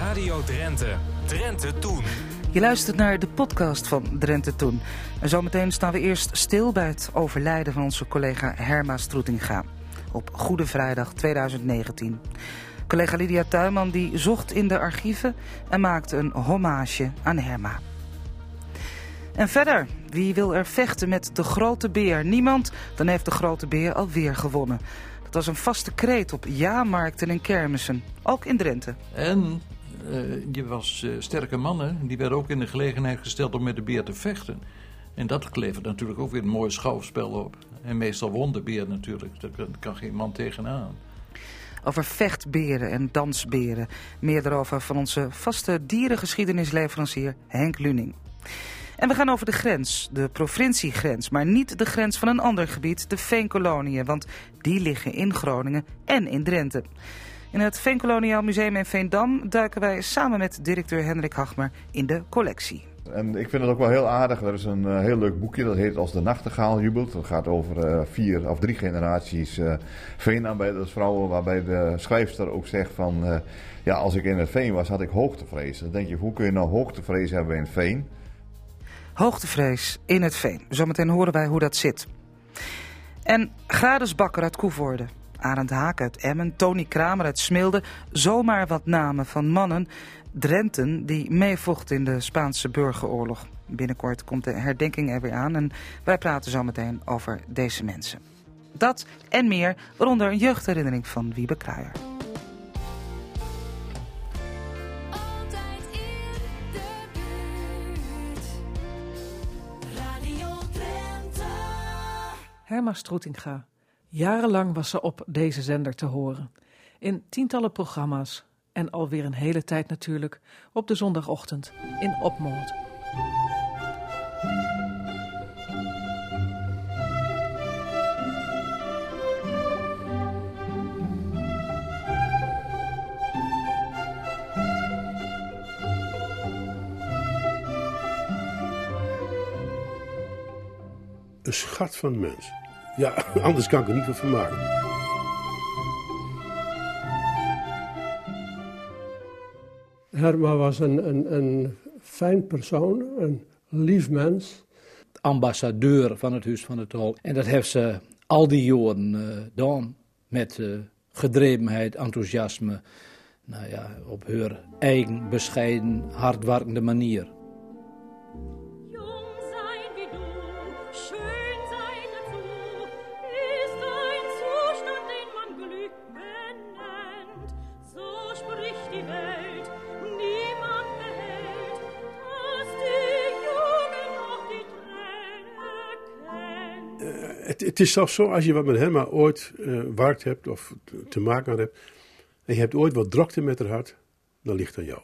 Radio Drenthe. Drenthe Toen. Je luistert naar de podcast van Drenthe Toen. En zometeen staan we eerst stil bij het overlijden van onze collega Herma Stroetinga. Op Goede Vrijdag 2019. Collega Lydia Tuinman die zocht in de archieven en maakte een hommage aan Herma. En verder, wie wil er vechten met de grote beer? Niemand, dan heeft de grote beer alweer gewonnen. Dat was een vaste kreet op jaarmarkten en kermissen, ook in Drenthe. En je was uh, sterke mannen, die werden ook in de gelegenheid gesteld om met de beer te vechten. En dat levert natuurlijk ook weer een mooi schouwspel op. En meestal won de beer natuurlijk, daar kan geen man tegenaan. Over vechtberen en dansberen. Meer daarover van onze vaste dierengeschiedenisleverancier Henk Luning. En we gaan over de grens, de provinciegrens, maar niet de grens van een ander gebied, de Veenkoloniën, want die liggen in Groningen en in Drenthe. In het Veenkoloniaal Museum in Veendam duiken wij samen met directeur Hendrik Hagmer in de collectie. En ik vind het ook wel heel aardig. Er is een uh, heel leuk boekje, dat heet Als de Nachtegaal jubelt. Dat gaat over uh, vier of drie generaties uh, veenarbeidersvrouwen. Waarbij de schrijfster ook zegt van... ja, als ik in het veen was, had ik hoogtevrees. Dan denk je, hoe kun je nou hoogtevrees hebben in het veen? Hoogtevrees in het veen. Zometeen horen wij hoe dat zit. En Gades Bakker uit Koevoorde. Arend Haak uit Emmen, Tony Kramer uit Smilde. Zomaar wat namen van mannen, Drenten, die meevochten in de Spaanse burgeroorlog. Binnenkort komt de herdenking er weer aan en wij praten zo meteen over deze mensen. Dat en meer, waaronder een jeugdherinnering van Wiebe Kruijer. Herma Stroetinga. Jarenlang was ze op deze zender te horen. In tientallen programma's en alweer een hele tijd natuurlijk op de zondagochtend in Opmoord. Een schat van mens. Ja, anders kan ik er niet van vermaken. Herma was een, een, een fijn persoon, een lief mens. Ambassadeur van het Huis van het Tol. En dat heeft ze al die jaren uh, gedaan. Met uh, gedrevenheid, enthousiasme. Nou ja, op haar eigen, bescheiden, hardwerkende manier. Het is zelfs zo, als je wat met Herma ooit uh, waard hebt of te maken hebt, en je hebt ooit wat drokte met haar hart, dan ligt aan jou.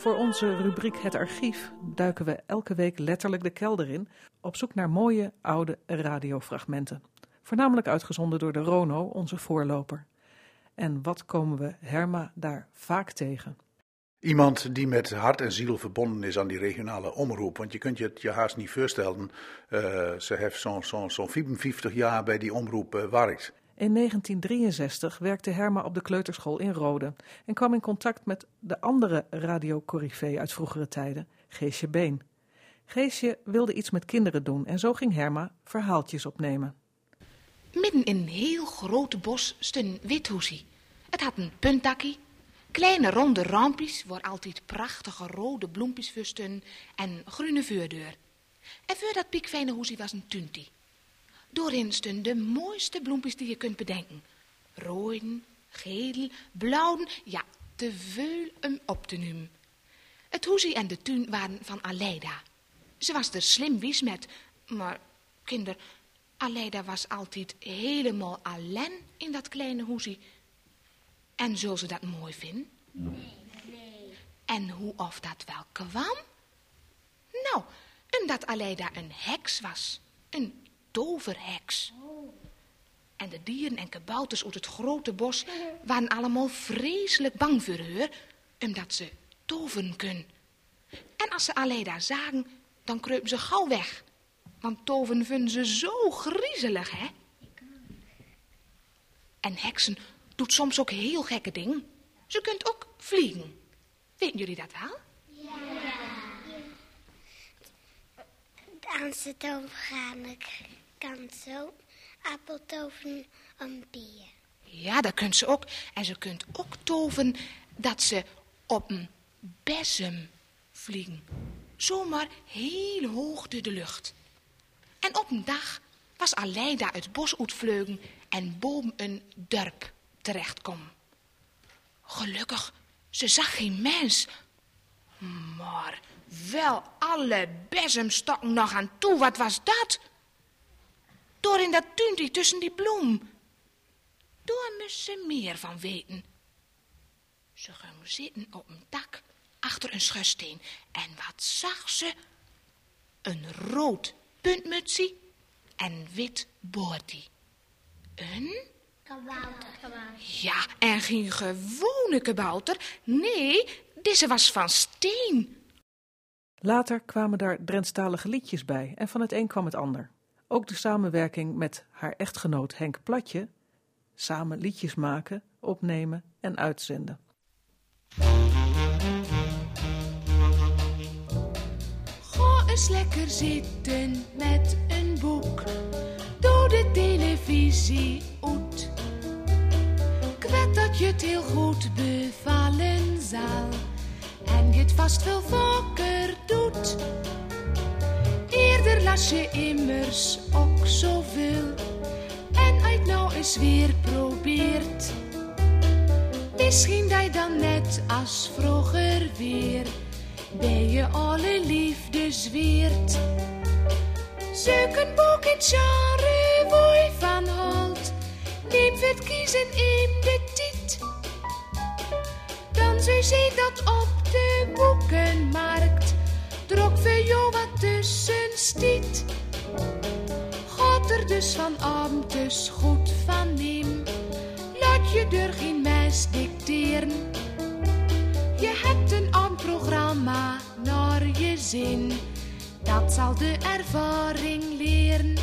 Voor onze rubriek Het Archief duiken we elke week letterlijk de kelder in op zoek naar mooie oude radiofragmenten. Voornamelijk uitgezonden door de Rono, onze voorloper. En wat komen we Herma daar vaak tegen? Iemand die met hart en ziel verbonden is aan die regionale omroep. Want je kunt je het je haast niet voorstellen. Uh, ze heeft zo'n zo, zo 55 jaar bij die omroep uh. In 1963 werkte Herma op de kleuterschool in Rode en kwam in contact met de andere radiocorrivee uit vroegere tijden, Geesje Been. Geesje wilde iets met kinderen doen en zo ging Herma verhaaltjes opnemen. Midden in een heel grote bos stond een withoesie. Het had een puntdakkie, kleine ronde rampjes waar altijd prachtige rode bloempjes en groene vuurdeur. En voor dat piekfijne hoesie was een tuntie. Doorin stonden de mooiste bloempjes die je kunt bedenken. Rooien, geel, blauw, ja, te veel om op te noemen. Het hoesie en de tuin waren van Aleida. Ze was er slim wies met, maar kinder, Aleida was altijd helemaal alleen in dat kleine hoesie. En zul ze dat mooi vinden? Nee, nee. En hoe of dat wel kwam? Nou, omdat Aleida een heks was. Een toverheks. En de dieren en kabouters uit het grote bos waren allemaal vreselijk bang voor haar, omdat ze toveren kunnen. En als ze alleen daar zagen, dan kreupen ze gauw weg. Want toveren vinden ze zo griezelig, hè? En heksen doet soms ook heel gekke dingen. Ze kunt ook vliegen. Weten jullie dat wel? Dansen tovergaan, ik kan zo appeltoven een bier. Ja, dat kunt ze ook. En ze kunt ook toven dat ze op een bezem vliegen. Zomaar heel hoog door de lucht. En op een dag was Aleida het bos uitvleugen en boven een dorp terechtkom. Gelukkig, ze zag geen mens. Maar wel alle bezemstokken nog aan toe. Wat was dat? Door in dat tuintje tussen die bloem. Daar moest ze meer van weten. Ze ging zitten op een dak achter een schursteen. En wat zag ze? Een rood puntmutsie en wit boordie. Een? Kabouter. Ja, en geen gewone kabouter. Nee, deze was van steen. Later kwamen daar Drentstalige liedjes bij en van het een kwam het ander. Ook de samenwerking met haar echtgenoot Henk Platje, samen liedjes maken, opnemen en uitzenden. Ga eens lekker zitten met een boek. Doe de televisie uit. Ik weet dat je het heel goed bevallen zal. En je het vast veel vaker doet. Las je immers ook zoveel. En uit nou eens weer probeert. Misschien dat dan net als vroeger weer ben je alle liefde zweert. Zoek een boek in van houdt. Neem het kiezen in de tit. Dan zul je dat op de boekenmarkt drok voor jou wat tussen Gaat er dus van abend dus goed van neem. Laat je er geen mes dicteren. Je hebt een programma naar je zin. Dat zal de ervaring leren.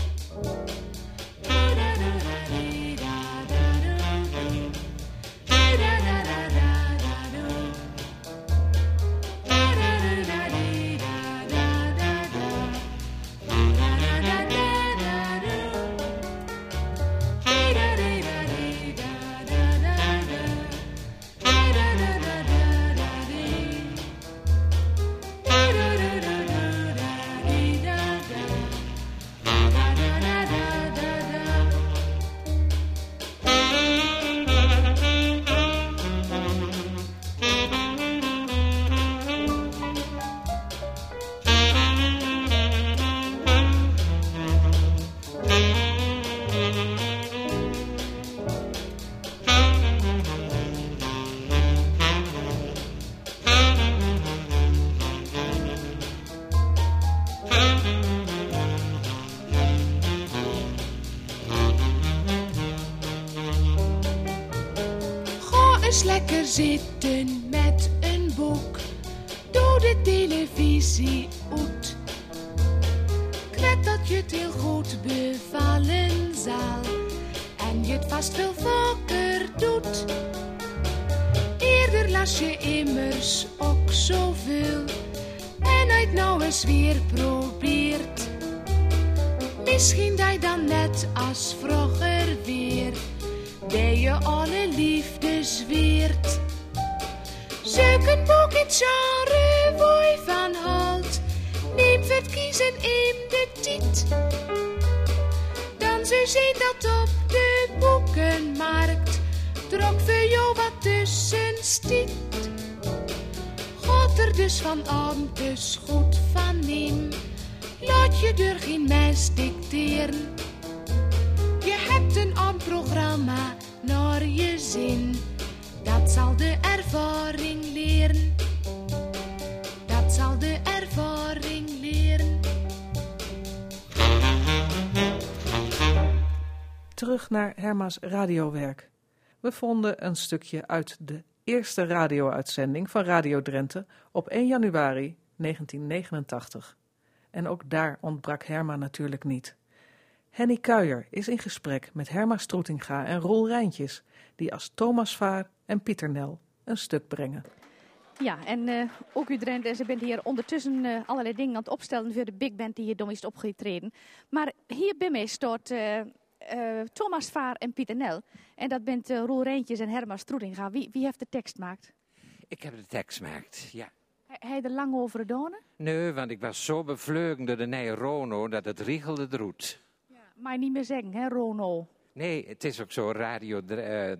Zitten met een boek. Doe de televisie weet dat je het heel goed bevallen zal. En je het vast veel vaker doet. Eerder las je immers ook zoveel. En uit nou eens weer probeert. Misschien dat je dan net als vroeger weer bij je alle liefde Er dus goed van neem. Laat je er geen dicteren. Je hebt een programma naar je zin. Dat zal de ervaring leren. Dat zal de ervaring leren. Terug naar Herma's radiowerk. We vonden een stukje uit de eerste radio-uitzending van Radio Drenthe op 1 januari 1989. En ook daar ontbrak Herma natuurlijk niet. Henny Kuijer is in gesprek met Herma Stroetinga en Roel Rijntjes, die als Thomas Vaar en Pieter Nel een stuk brengen. Ja, en uh, ook u Drenthe, ze bent hier ondertussen uh, allerlei dingen aan het opstellen voor de big band die hier dom is opgetreden. Maar hier bij mij staat uh, Thomas Vaar en Pieter Nel. En dat bent Roel Rijntjes en Herma Stroetinga. Wie, wie heeft de tekst gemaakt? Ik heb de tekst gemaakt, ja. Hij er lang over gedaan? Nee, want ik was zo bevleugen door de nieuwe Rono dat het riegelde de roet. Ja, maar je niet meer zeggen, hè, Rono? Nee, het is ook zo Radio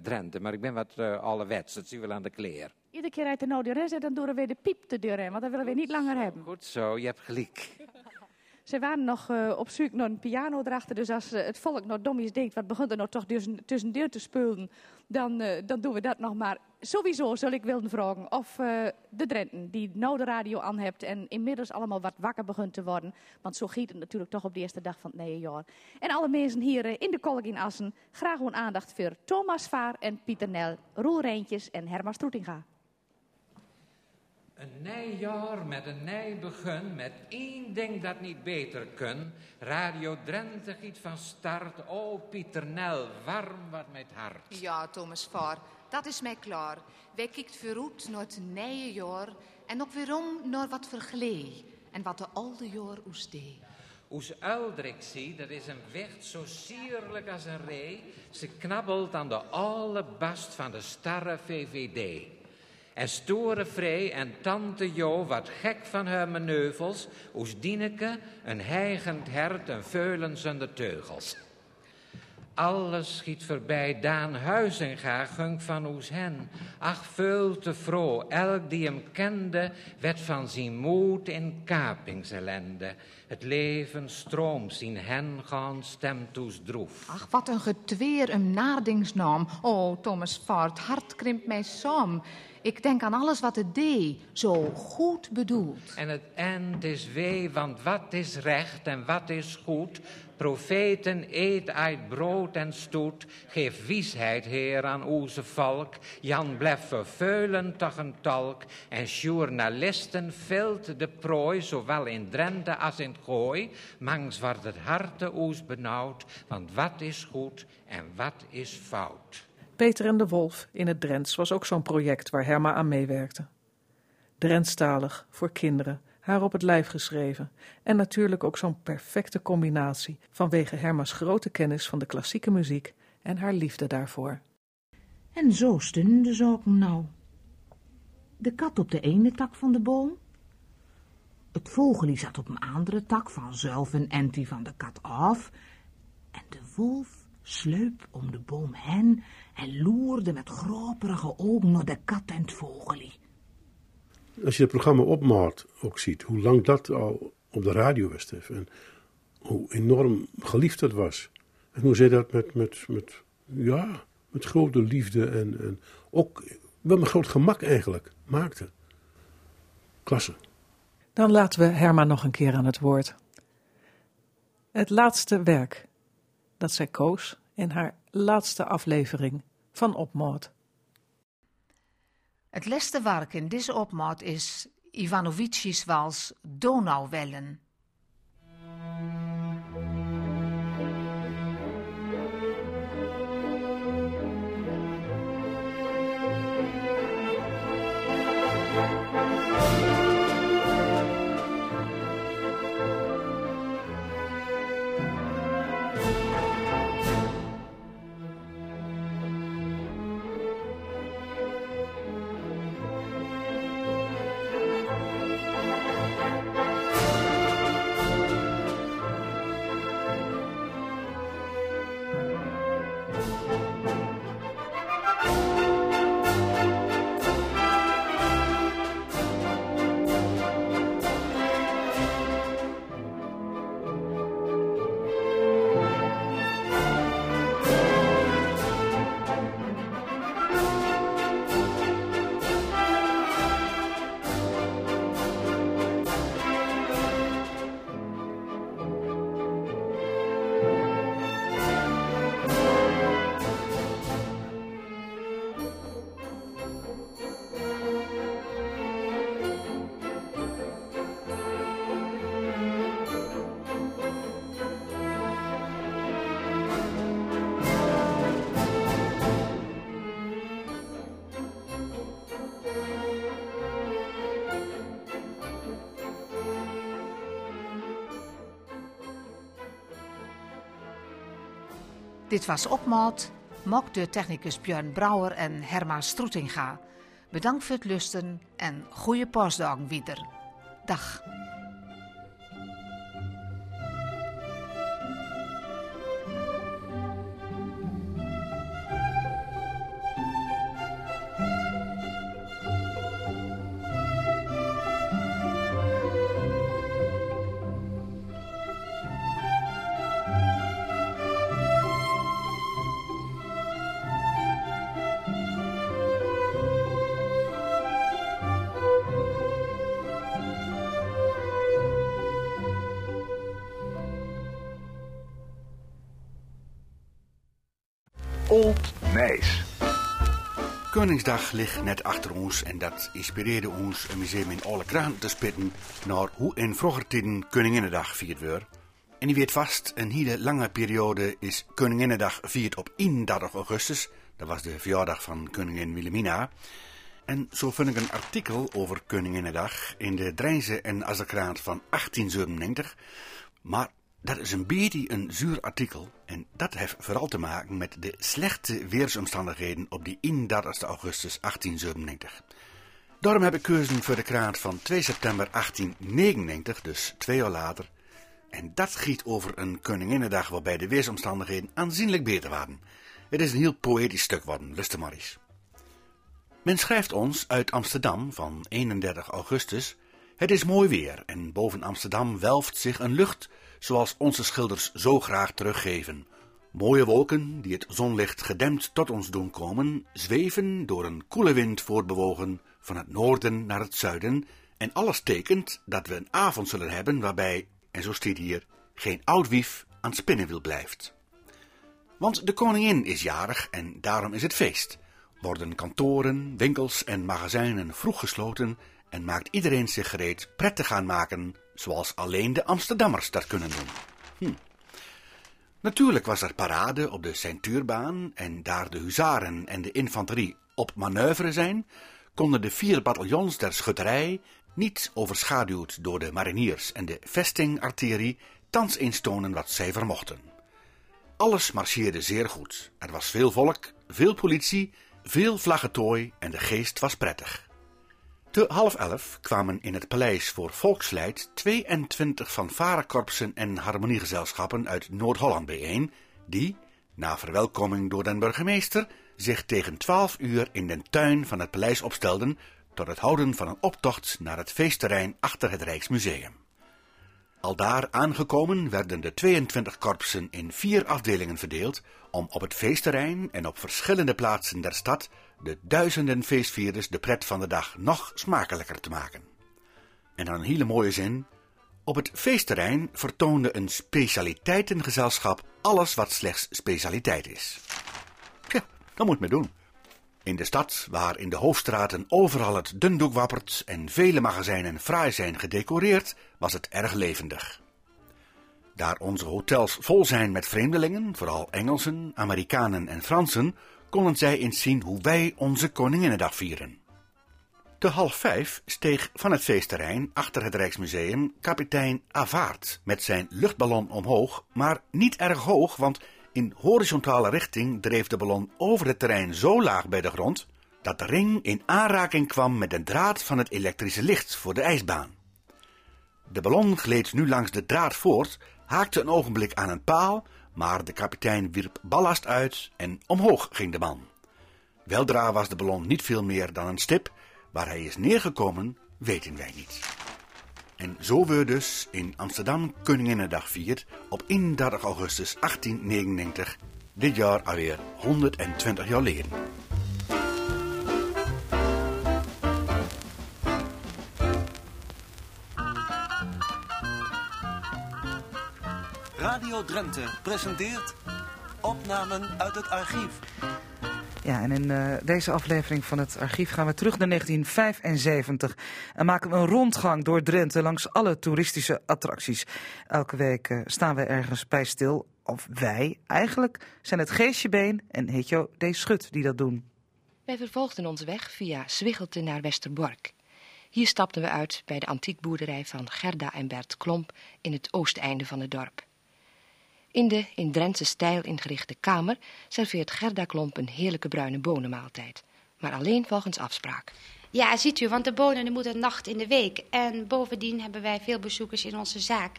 Drenthe, maar ik ben wat uh, ouderwets, dat zien we wel aan de kleer. Iedere keer uit de Noord en dan doen we weer de piep de deur in, want dat willen we niet langer hebben. Goed zo, je hebt gelijk. Ze waren nog uh, op zoek naar een piano erachter. Dus als uh, het volk nog dommies denkt, wat begint er nou toch tussen, tussendeur te spelen, dan, uh, dan doen we dat nog maar. Sowieso zal ik willen vragen of de Drenten, die nou de radio aan hebt en inmiddels allemaal wat wakker begint te worden. Want zo giet het natuurlijk toch op de eerste dag van het nieuwe jaar. En alle mensen hier in de kolk in Assen, graag gewoon aandacht voor Thomas Vaar en Pieter Nel, Roel Rijntjes en Herma Stroetinga. Een nijjaar met een nij begin, met één ding dat niet beter kun. Radio Drenthe giet van start. Oh, Pieter Nel, warm wat met hart. Ja, Thomas Vaar, dat is mij klaar. Wij kijkt vooruit naar het nieuwe jaar en ook weerom naar wat verglee en wat de oude jaar oes deed. Oes uildrik zie, dat is een wicht zo sierlijk als een ree. Ze knabbelt aan de alle bast van de starre VVD. En stoere Vree en tante Jo wat gek van haar manoeuvres, oes Dieneke een heigend hert en veulen zonder teugels. Alles schiet voorbij, Daan Huizinga gung van oes hen. Ach, veel te vrouw, elk die hem kende, werd van zijn moed in kapingselende. Het leven stroomt zien hen gaan stemt oes droef. Ach, wat een getweer, een nardingsnaam. Oh, Thomas Vaart, hart krimpt mij saam. Ik denk aan alles wat het deed, zo goed bedoeld. En het eind is wee, want wat is recht en wat is goed? Profeten eet uit brood en stoet. Geef wiesheid, Heer, aan onze volk. Jan blijft verveulen toch een talk. En journalisten vult de prooi, zowel in Drenthe als in Gooi. Mangs wordt het harte oes benauwd, want wat is goed en wat is fout? Peter en de Wolf in het Drents was ook zo'n project waar Herma aan meewerkte. Drentstalig, voor kinderen, haar op het lijf geschreven. En natuurlijk ook zo'n perfecte combinatie vanwege Herma's grote kennis van de klassieke muziek en haar liefde daarvoor. En zo stonden de zaken nou. De kat op de ene tak van de boom. Het vogelie zat op een andere tak vanzelf een entie van de kat af. En de wolf sleup om de boom heen en loerde met groperige ogen naar de kat en het vogelie. Als je het programma Opmaat ook ziet, hoe lang dat al op de radio was, en hoe enorm geliefd dat was. En hoe zij dat met, met, met, ja, met grote liefde en, en ook wel met groot gemak eigenlijk maakte. Klasse. Dan laten we Herma nog een keer aan het woord. Het laatste werk dat zij koos in haar laatste aflevering van Opmoord. Het laatste werk in deze opmaat is Ivanovici's wals Donauwellen. Dit was Opmaat, mok de technicus Björn Brouwer en Herma Stroetinga. Bedankt voor het lusten en goede postdagen wieder. Dag. Koningsdag ligt net achter ons en dat inspireerde ons een museum in alle kranten te spitten naar hoe in vroeger tijden Koninginnedag vierd werd. En die weet vast, een hele lange periode is Koninginnedag vierd op 31 augustus. Dat was de verjaardag van koningin Wilhelmina. En zo vind ik een artikel over Koninginnedag in de Drijnse en Azerkrant van 1897. Maar dat is een beetje een zuur artikel en dat heeft vooral te maken met de slechte weersomstandigheden op die 31 augustus 1897. Daarom heb ik keuzen voor de krant van 2 september 1899, dus twee jaar later. En dat giet over een Koninginnedag waarbij de weersomstandigheden aanzienlijk beter waren. Het is een heel poëtisch stuk worden, luister maar. Men schrijft ons uit Amsterdam van 31 augustus. Het is mooi weer en boven Amsterdam welft zich een lucht zoals onze schilders zo graag teruggeven. Mooie wolken die het zonlicht gedempt tot ons doen komen, zweven door een koele wind voortbewogen van het noorden naar het zuiden en alles tekent dat we een avond zullen hebben waarbij, en zo staat hier, geen oud wief aan het spinnenwiel blijft. Want de koningin is jarig en daarom is het feest. Worden kantoren, winkels en magazijnen vroeg gesloten en maakt iedereen zich gereed pret te gaan maken, zoals alleen de Amsterdammers dat kunnen doen. Hm. Natuurlijk was er parade op de Ceintuurbaan en daar de huzaren en de infanterie op manoeuvre zijn, konden de vier bataljons der schutterij, niet overschaduwd door de mariniers en de vestingartillerie, thans instonen wat zij vermochten. Alles marcheerde zeer goed. Er was veel volk, veel politie, veel vlaggetooi en de geest was prettig. Te half elf kwamen in het paleis voor volksleid 22 fanfarekorpsen en harmoniegezelschappen uit Noord-Holland bijeen, die, na verwelkoming door den burgemeester, zich tegen twaalf uur in den tuin van het paleis opstelden tot het houden van een optocht naar het feestterrein achter het Rijksmuseum. Aldaar aangekomen werden de 22 korpsen in vier afdelingen verdeeld om op het feestterrein en op verschillende plaatsen der stad de duizenden feestvierders de pret van de dag nog smakelijker te maken. En dan een hele mooie zin. Op het feestterrein vertoonde een specialiteitengezelschap alles wat slechts specialiteit is. Tja, dat moet men doen. In de stad, waar in de hoofdstraten overal het dundoek wappert en vele magazijnen fraai zijn gedecoreerd, was het erg levendig. Daar onze hotels vol zijn met vreemdelingen, vooral Engelsen, Amerikanen en Fransen, konden zij eens zien hoe wij onze Koninginnedag vieren. Te half vijf steeg van het feestterrein achter het Rijksmuseum kapitein Avaart met zijn luchtballon omhoog, maar niet erg hoog, want in horizontale richting dreef de ballon over het terrein zo laag bij de grond dat de ring in aanraking kwam met een draad van het elektrische licht voor de ijsbaan. De ballon gleed nu langs de draad voort, haakte een ogenblik aan een paal maar de kapitein wierp ballast uit en omhoog ging de man. Weldra was de ballon niet veel meer dan een stip. Waar hij is neergekomen, weten wij niet. En zo we dus in Amsterdam Koninginnedag viert op 31 augustus 1899, dit jaar alweer 120 jaar geleden. Radio Drenthe presenteert opnamen uit het archief. Ja, en in uh, deze aflevering van het archief gaan we terug naar 1975 en maken we een rondgang door Drenthe langs alle toeristische attracties. Elke week uh, staan we ergens bij stil, of wij eigenlijk zijn het Geestjebeen en Hetjo D. Schut die dat doen. Wij vervolgden onze weg via Zwiggelte naar Westerbork. Hier stapten we uit bij de antiekboerderij van Gerda en Bert Klomp in het oosteinde van het dorp. In de in Drentse stijl ingerichte kamer serveert Gerda Klomp een heerlijke bruine bonenmaaltijd. Maar alleen volgens afspraak. Ja, ziet u, want de bonen die moeten een nacht in de week. En bovendien hebben wij veel bezoekers in onze zaak.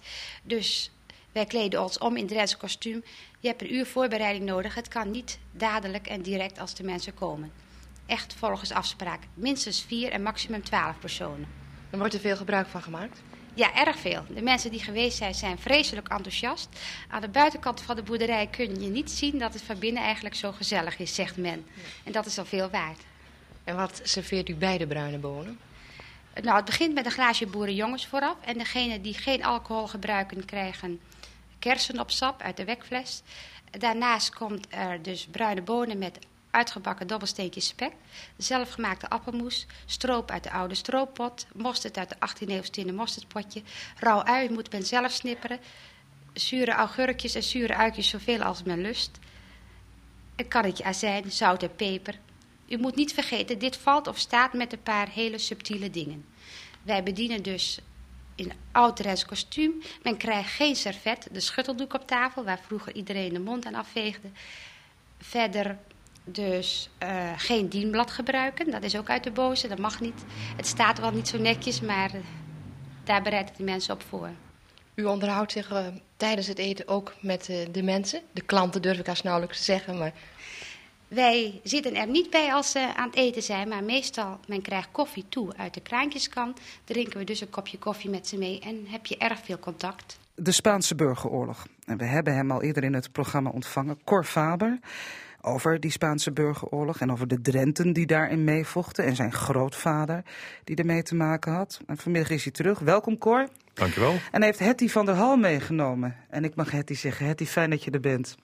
Dus wij kleden ons om in Drentse kostuum. Je hebt een uur voorbereiding nodig. Het kan niet dadelijk en direct als de mensen komen. Echt volgens afspraak. Minstens vier en maximum twaalf personen. Er wordt er veel gebruik van gemaakt? Ja, erg veel. De mensen die geweest zijn, zijn vreselijk enthousiast. Aan de buitenkant van de boerderij kun je niet zien dat het van binnen eigenlijk zo gezellig is, zegt men. En dat is al veel waard. En wat serveert u bij de bruine bonen? Nou, het begint met een glaasje boerenjongens vooraf. En degenen die geen alcohol gebruiken, krijgen kersen op sap uit de wekfles. Daarnaast komt er dus bruine bonen met uitgebakken dobbelsteentjes spek, zelfgemaakte appelmoes, stroop uit de oude strooppot, mosterd uit de 18e eeuw tinnen mosterdpotje, rauw ui moet men zelf snipperen, zure augurkjes en zure uitjes zoveel als men lust, een kannetje azijn, zout en peper. U moet niet vergeten, dit valt of staat met een paar hele subtiele dingen. Wij bedienen dus in oud kostuum. Men krijgt geen servet, de schutteldoek op tafel, waar vroeger iedereen de mond aan afveegde. Verder dus uh, geen dienblad gebruiken, dat is ook uit de boze, dat mag niet. Het staat wel niet zo netjes, maar uh, daar bereiden de mensen op voor. U onderhoudt zich uh, tijdens het eten ook met de mensen? De klanten durf ik als nauwelijks te zeggen, maar... Wij zitten er niet bij als ze aan het eten zijn, maar meestal men krijgt koffie toe uit de kraantjeskan. Drinken we dus een kopje koffie met ze mee en heb je erg veel contact. De Spaanse burgeroorlog. En we hebben hem al eerder in het programma ontvangen, Cor Faber over die Spaanse burgeroorlog en over de Drenten die daarin meevochten en zijn grootvader die ermee te maken had. En vanmiddag is hij terug. Welkom Cor. Dankjewel. En heeft Hetty van der Hal meegenomen. En ik mag Hetty zeggen, Hetty, fijn dat je er bent.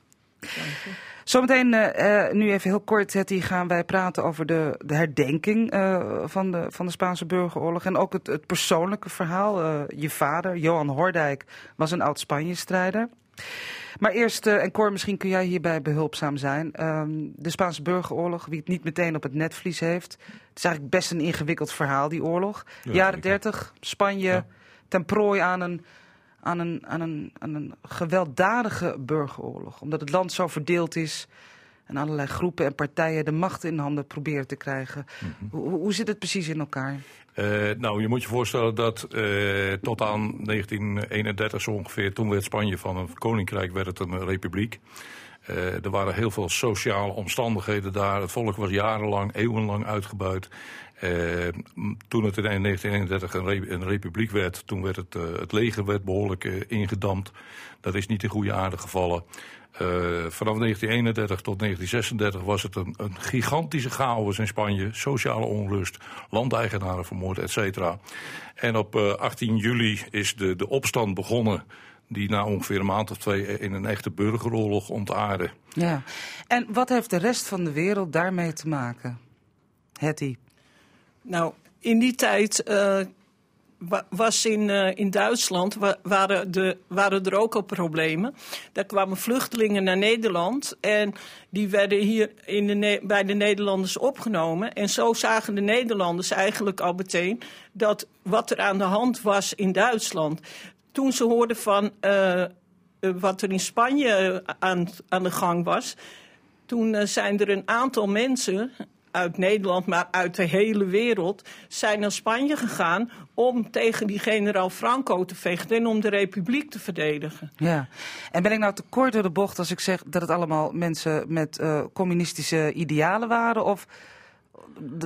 Zometeen, uh, nu even heel kort, Hetty, gaan wij praten over de, de herdenking uh, van, de, van de Spaanse burgeroorlog. En ook het, het persoonlijke verhaal. Uh, je vader, Johan Hordijk, was een oud Spanje-strijder. Maar eerst, uh, en Cor, misschien kun jij hierbij behulpzaam zijn. Um, de Spaanse burgeroorlog, wie het niet meteen op het netvlies heeft. Het is eigenlijk best een ingewikkeld verhaal, die oorlog. Ja, Jaren 30, Spanje, ja. ten prooi aan een, aan, een, aan, een, aan een gewelddadige burgeroorlog. Omdat het land zo verdeeld is en allerlei groepen en partijen de macht in handen proberen te krijgen. Mm -hmm. hoe, hoe zit het precies in elkaar? Uh, nou, je moet je voorstellen dat uh, tot aan 1931 zo ongeveer, toen werd Spanje van een koninkrijk, werd het een republiek. Uh, er waren heel veel sociale omstandigheden daar. Het volk was jarenlang, eeuwenlang uitgebuit. toen het in 1931 een, re een, republiek werd, toen werd het, het leger werd behoorlijk ingedampt. Dat is niet in goede aarde gevallen. Uh, vanaf 1931 tot 1936 was het een, een, gigantische chaos in Spanje. Sociale onrust, landeigenaren vermoord, et cetera. En op uh, 18 juli is de, de opstand begonnen die na ongeveer een maand of twee in een echte burgeroorlog ontaarde. Ja, en wat heeft de rest van de wereld daarmee te maken? Hetty? Nou, in die tijd uh, was in, uh, in Duitsland, waren, de, waren er ook al problemen. Daar kwamen vluchtelingen naar Nederland en die werden hier in de, bij de Nederlanders opgenomen. En zo zagen de Nederlanders eigenlijk al meteen dat wat er aan de hand was in Duitsland. Toen ze hoorden van uh, wat er in Spanje aan, aan de gang was, toen zijn er een aantal mensen uit Nederland, maar uit de hele wereld, zijn naar Spanje gegaan om tegen die generaal Franco te vechten en om de republiek te verdedigen. Ja, en ben ik nou te kort door de bocht als ik zeg dat het allemaal mensen met uh, communistische idealen waren? Of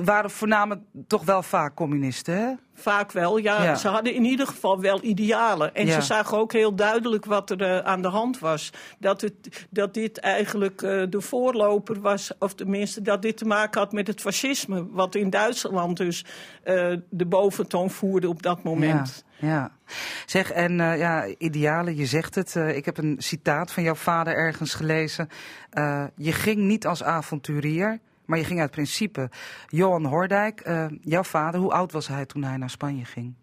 waren voornamelijk toch wel vaak communisten, hè? Vaak wel, ja. ja. Ze hadden in ieder geval wel idealen. En ja. ze zagen ook heel duidelijk wat er uh, aan de hand was. Dat, het, dat dit eigenlijk uh, de voorloper was, of tenminste dat dit te maken had met het fascisme. Wat in Duitsland dus uh, de boventoon voerde op dat moment. Ja. Ja, zeg en ja, idealen, je zegt het. Ik heb een citaat van jouw vader ergens gelezen. Je ging niet als avonturier, maar je ging uit principe. Johan Hordijk, uh, jouw vader, hoe oud was hij toen hij naar Spanje ging?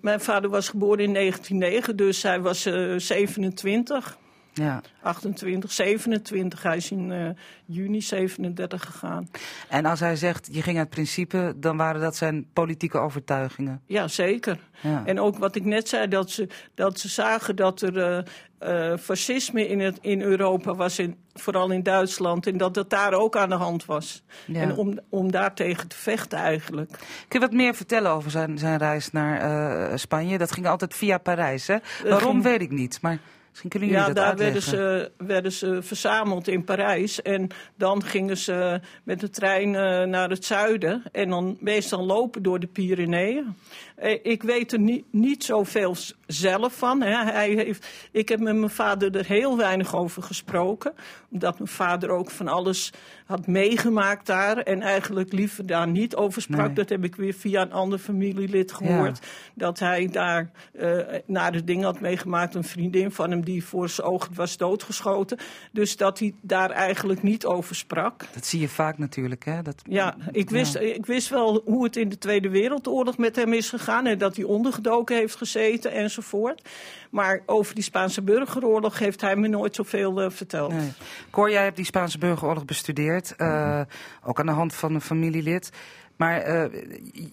Mijn vader was geboren in 1909, dus hij was uh, 27. Ja. 28, 27. Hij is in uh, juni 37 gegaan. En als hij zegt, je ging uit principe, dan waren dat zijn politieke overtuigingen? Ja, zeker. Ja. En ook wat ik net zei, dat ze, dat ze zagen dat er uh, uh, fascisme in, het, in Europa was, in, vooral in Duitsland, en dat dat daar ook aan de hand was. Ja. En om, om daartegen te vechten eigenlijk. Kun je wat meer vertellen over zijn, zijn reis naar Spanje? Dat ging altijd via Parijs, hè? Waarom, ging... weet ik niet, maar... Misschien kunnen jullie ja, dat daar werden ze, werden ze verzameld in Parijs. En dan gingen ze met de trein uh, naar het zuiden. En dan meestal lopen door de Pyreneeën. Eh, ik weet er niet, niet zoveel zelf van. Hè. Hij heeft, ik heb met mijn vader er heel weinig over gesproken. Omdat mijn vader ook van alles had meegemaakt daar. En eigenlijk liever daar niet over sprak. Nee. Dat heb ik weer via een ander familielid gehoord. Ja. Dat hij daar uh, naar de dingen had meegemaakt. Een vriendin van hem die voor zijn ogen was doodgeschoten. Dus dat hij daar eigenlijk niet over sprak. Dat zie je vaak natuurlijk. Hè? Dat, ja, ik wist, ja. ik wist wel hoe het in de Tweede Wereldoorlog met hem is gegaan. En dat hij ondergedoken heeft gezeten enzovoort. Maar over die Spaanse burgeroorlog heeft hij me nooit zoveel uh, verteld. Nee. Cor, jij hebt die Spaanse burgeroorlog bestudeerd. Uh, mm-hmm. Ook aan de hand van een familielid. Maar uh,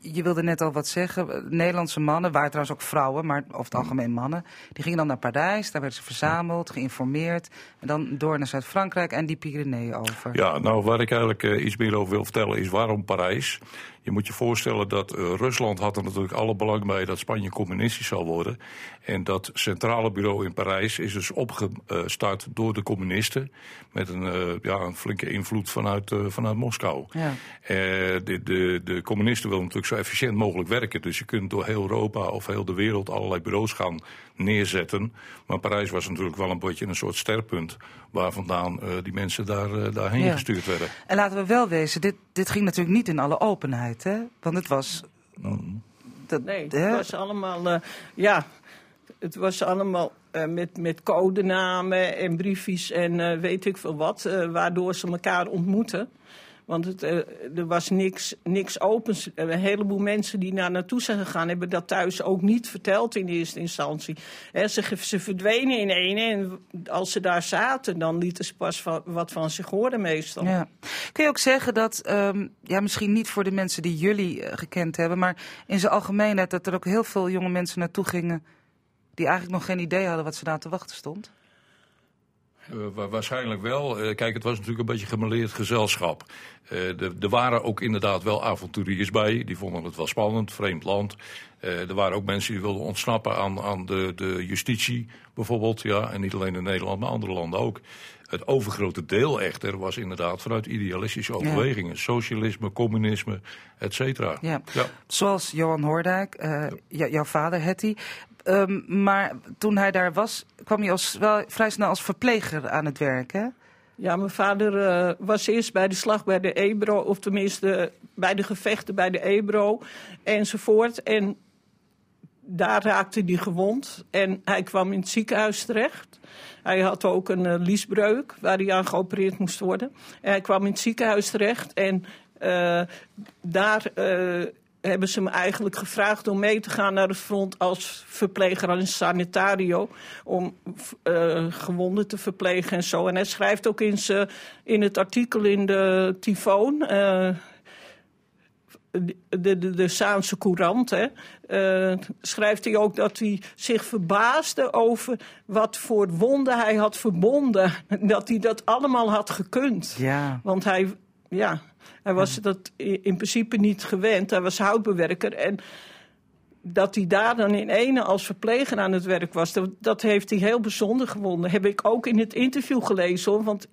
je wilde net al wat zeggen. Nederlandse mannen, waren trouwens ook vrouwen, maar over het algemeen mannen. Die gingen dan naar Parijs, daar werden ze verzameld, geïnformeerd. En dan door naar Zuid-Frankrijk en die Pyreneeën over. Ja, nou waar ik eigenlijk uh, iets meer over wil vertellen is waarom Parijs. Je moet je voorstellen dat uh, Rusland had er natuurlijk alle belang bij dat Spanje communistisch zou worden. En dat centrale bureau in Parijs is dus opgestart door de communisten. Met een, uh, ja, een flinke invloed vanuit, uh, vanuit Moskou. Ja. de, de, de communisten willen natuurlijk zo efficiënt mogelijk werken. Dus je kunt door heel Europa of heel de wereld allerlei bureaus gaan neerzetten. Maar Parijs was natuurlijk wel een beetje een soort sterpunt waar vandaan uh, die mensen daar, uh, daarheen ja. gestuurd werden. En laten we wel wezen, dit, dit ging natuurlijk niet in alle openheid, hè? Want het was... Mm. Dat, nee, het hè? was allemaal... Uh, ja, het was allemaal met, met codenamen en briefjes en weet ik veel wat... waardoor ze elkaar ontmoeten. Want het, uh, er was niks, niks opens. Een heleboel mensen die daar naartoe zijn gegaan... hebben dat thuis ook niet verteld in eerste instantie. He, ze, ze verdwenen in een en als ze daar zaten... dan lieten ze pas wat van zich horen meestal. Ja. Kun je ook zeggen dat, um, ja, misschien niet voor de mensen die jullie uh, gekend hebben... maar in zijn algemeenheid dat er ook heel veel jonge mensen naartoe gingen... die eigenlijk nog geen idee hadden wat ze daar te wachten stond? Uh, waarschijnlijk wel. Uh, kijk, het was natuurlijk een beetje gemaleerd gezelschap. Er waren ook inderdaad wel avonturiers bij. Die vonden het wel spannend, vreemd land. er waren ook mensen die wilden ontsnappen aan, aan de, de justitie bijvoorbeeld. Ja, en niet alleen in Nederland, maar andere landen ook. Het overgrote deel echter was inderdaad vanuit idealistische overwegingen. Ja. Socialisme, communisme, et cetera. Ja. ja. Zoals Johan Hoordijk, jouw vader Hetty. Um, maar toen hij daar was, kwam hij als, wel vrij snel als verpleger aan het werk, hè? Ja, mijn vader uh, was eerst bij de slag bij de Ebro, of tenminste bij de gevechten bij de Ebro enzovoort. En daar raakte hij gewond en hij kwam in het ziekenhuis terecht. Hij had ook een uh, liesbreuk waar hij aan geopereerd moest worden. En hij kwam in het ziekenhuis terecht en uh, daar hebben ze me eigenlijk gevraagd om mee te gaan naar het front als verpleger, als sanitario. Om uh, gewonden te verplegen en zo. En hij schrijft ook in, ze, in het artikel in de Tyfoon. Uh, de, de, de, de Saanse Courant, hè, uh, schrijft hij ook dat hij zich verbaasde over wat voor wonden hij had verbonden. Dat hij dat allemaal had gekund. Ja. Want hij, ja, hij was dat in principe niet gewend. Hij was houtbewerker. En dat hij daar dan in ene als verpleger aan het werk was, dat, dat heeft hij heel bijzonder gewonnen. Heb ik ook in het interview gelezen hoor. Want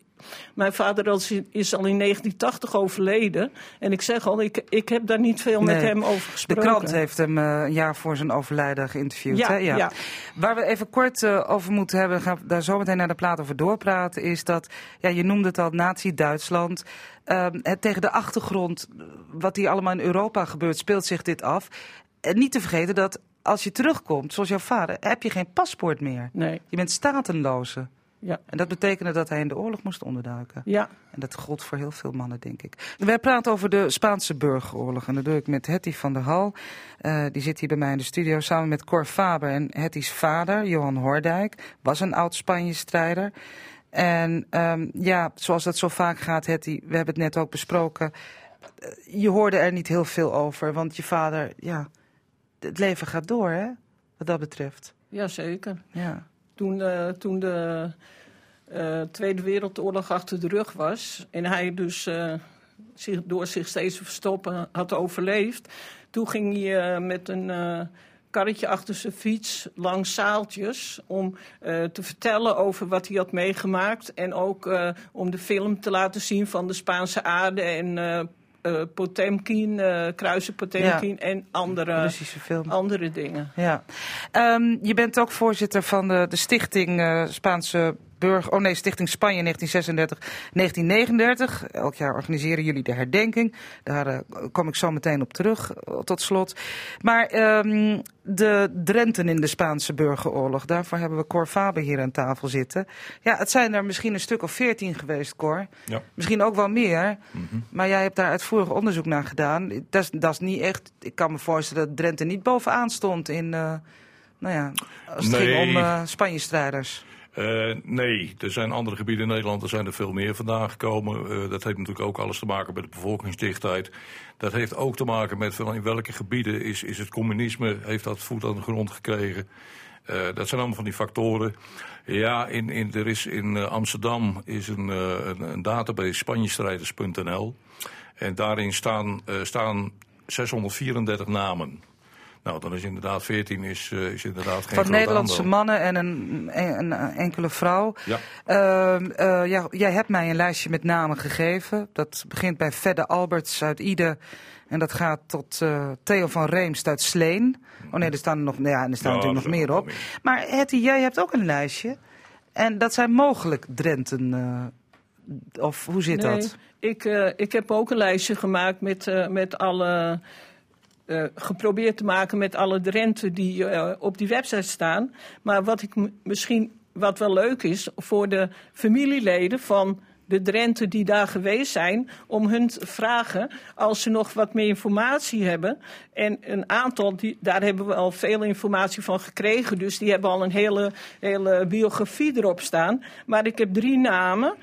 mijn vader is al in 1980 overleden. En ik zeg al, ik, ik heb daar niet veel nee. met hem over gesproken. De krant heeft hem uh, een jaar voor zijn overlijden geïnterviewd. Ja, hè? Ja. ja. Waar we even kort uh, over moeten hebben, gaan we daar zo meteen naar de plaat over doorpraten, is dat, ja, je noemde het al, Nazi-Duitsland. Het tegen de achtergrond, wat hier allemaal in Europa gebeurt, speelt zich dit af. En niet te vergeten dat als je terugkomt, zoals jouw vader, heb je geen paspoort meer. Nee. Je bent statenloze. Ja. En dat betekende dat hij in de oorlog moest onderduiken. Ja. En dat gold voor heel veel mannen, denk ik. Wij praten over de Spaanse burgeroorlog. En dat doe ik met Hetty van der Hal. Uh, die zit hier bij mij in de studio samen met Cor Faber. En Hetty's vader, Johan Hoordijk, was een oud Spanje-strijder. En um, ja, zoals dat zo vaak gaat, Hetty, we hebben het net ook besproken. Je hoorde er niet heel veel over, want je vader, ja, het leven gaat door, hè, wat dat betreft. Jazeker. Ja. Toen, uh, toen de uh, Tweede Wereldoorlog achter de rug was en hij dus uh, zich, door zich steeds te verstoppen had overleefd, toen ging hij met een karretje achter zijn fiets langs zaaltjes om te vertellen over wat hij had meegemaakt en ook om de film te laten zien van de Spaanse aarde en uh, Potemkin, Kruisen Potemkin ja. en andere, andere dingen. Ja. Um, je bent ook voorzitter van de, de stichting Spaanse Burger, oh nee, Stichting Spanje 1936-1939. Elk jaar organiseren jullie de herdenking. Daar uh, kom ik zo meteen op terug, uh, tot slot. Maar um, de Drenten in de Spaanse burgeroorlog, daarvoor hebben we Cor Faber hier aan tafel zitten. Ja, het zijn er misschien een stuk of veertien geweest, Cor. Ja. Misschien ook wel meer. Mm -hmm. Maar jij hebt daar uitvoerig onderzoek naar gedaan. Dat is, dat is niet echt, ik kan me voorstellen dat Drenthe niet bovenaan stond in, uh, nou ja, als het nee. ging om Spanje-strijders. Uh, nee, er zijn andere gebieden in Nederland, er zijn er veel meer vandaan gekomen. Uh, dat heeft natuurlijk ook alles te maken met de bevolkingsdichtheid. Dat heeft ook te maken met in welke gebieden is, is het communisme, heeft dat voet aan de grond gekregen. Uh, dat zijn allemaal van die factoren. Ja, in, in, er is in Amsterdam is een, een, een database spanjestrijders.nl. En daarin staan, staan 634 namen. Nou, dan is inderdaad 14 is, uh, is inderdaad geen Van Nederlandse aandeel. mannen en een, een, een, enkele vrouw. Ja. Uh, uh, ja. Jij hebt mij een lijstje met namen gegeven. Dat begint bij Fedde Alberts uit Ide. En dat gaat tot uh, Theo van Reemst uit Sleen. Oh nee, er staan er, nog, ja, er staan Ja, natuurlijk nog er meer op. Maar Hetty, jij hebt ook een lijstje. En dat zijn mogelijk Drenten. uh, of hoe zit nee, dat? Ik, uh, ik heb ook een lijstje gemaakt met, uh, met alle. Uh, geprobeerd te maken met alle Drenten die uh, op die website staan. Maar wat ik misschien wat wel leuk is voor de familieleden van de Drenten die daar geweest zijn, om hun te vragen als ze nog wat meer informatie hebben. En een aantal, die, daar hebben we al veel informatie van gekregen, dus die hebben al een hele, hele biografie erop staan. Maar ik heb drie namen.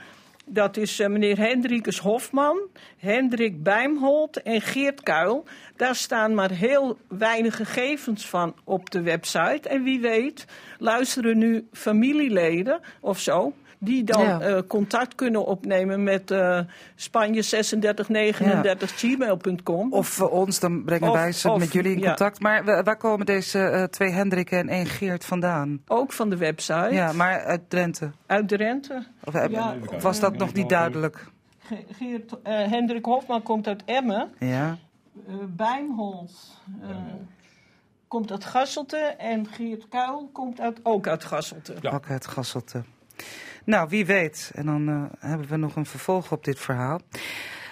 Dat is uh, meneer Hendrikus Hofman, Hendrik Bijmholt en Geert Kuil. Daar staan maar heel weinig gegevens van op de website. En wie weet luisteren nu familieleden of zo die dan Ja. uh, contact kunnen opnemen met uh, Spanje 3639 gmail.com. Of voor ons, dan brengen Of- wij ze of- met jullie in ja. contact. Maar wa- waar komen deze eh, twee Hendrikken en één Geert vandaan? Ook van de website. Ja, maar uit Drenthe. Uit Drenthe. Of, Ja, of was dat nog niet duidelijk? Ge- Geert, eh, Hendrik Hofman komt uit Emmen. Ja. Uh, Bijmholt uh, komt uit Gasselte. En Geert Kuil komt uit, ook uit Gasselte. Ook uit Gasselte. Nou, wie weet. En dan eh, hebben we nog een vervolg op dit verhaal.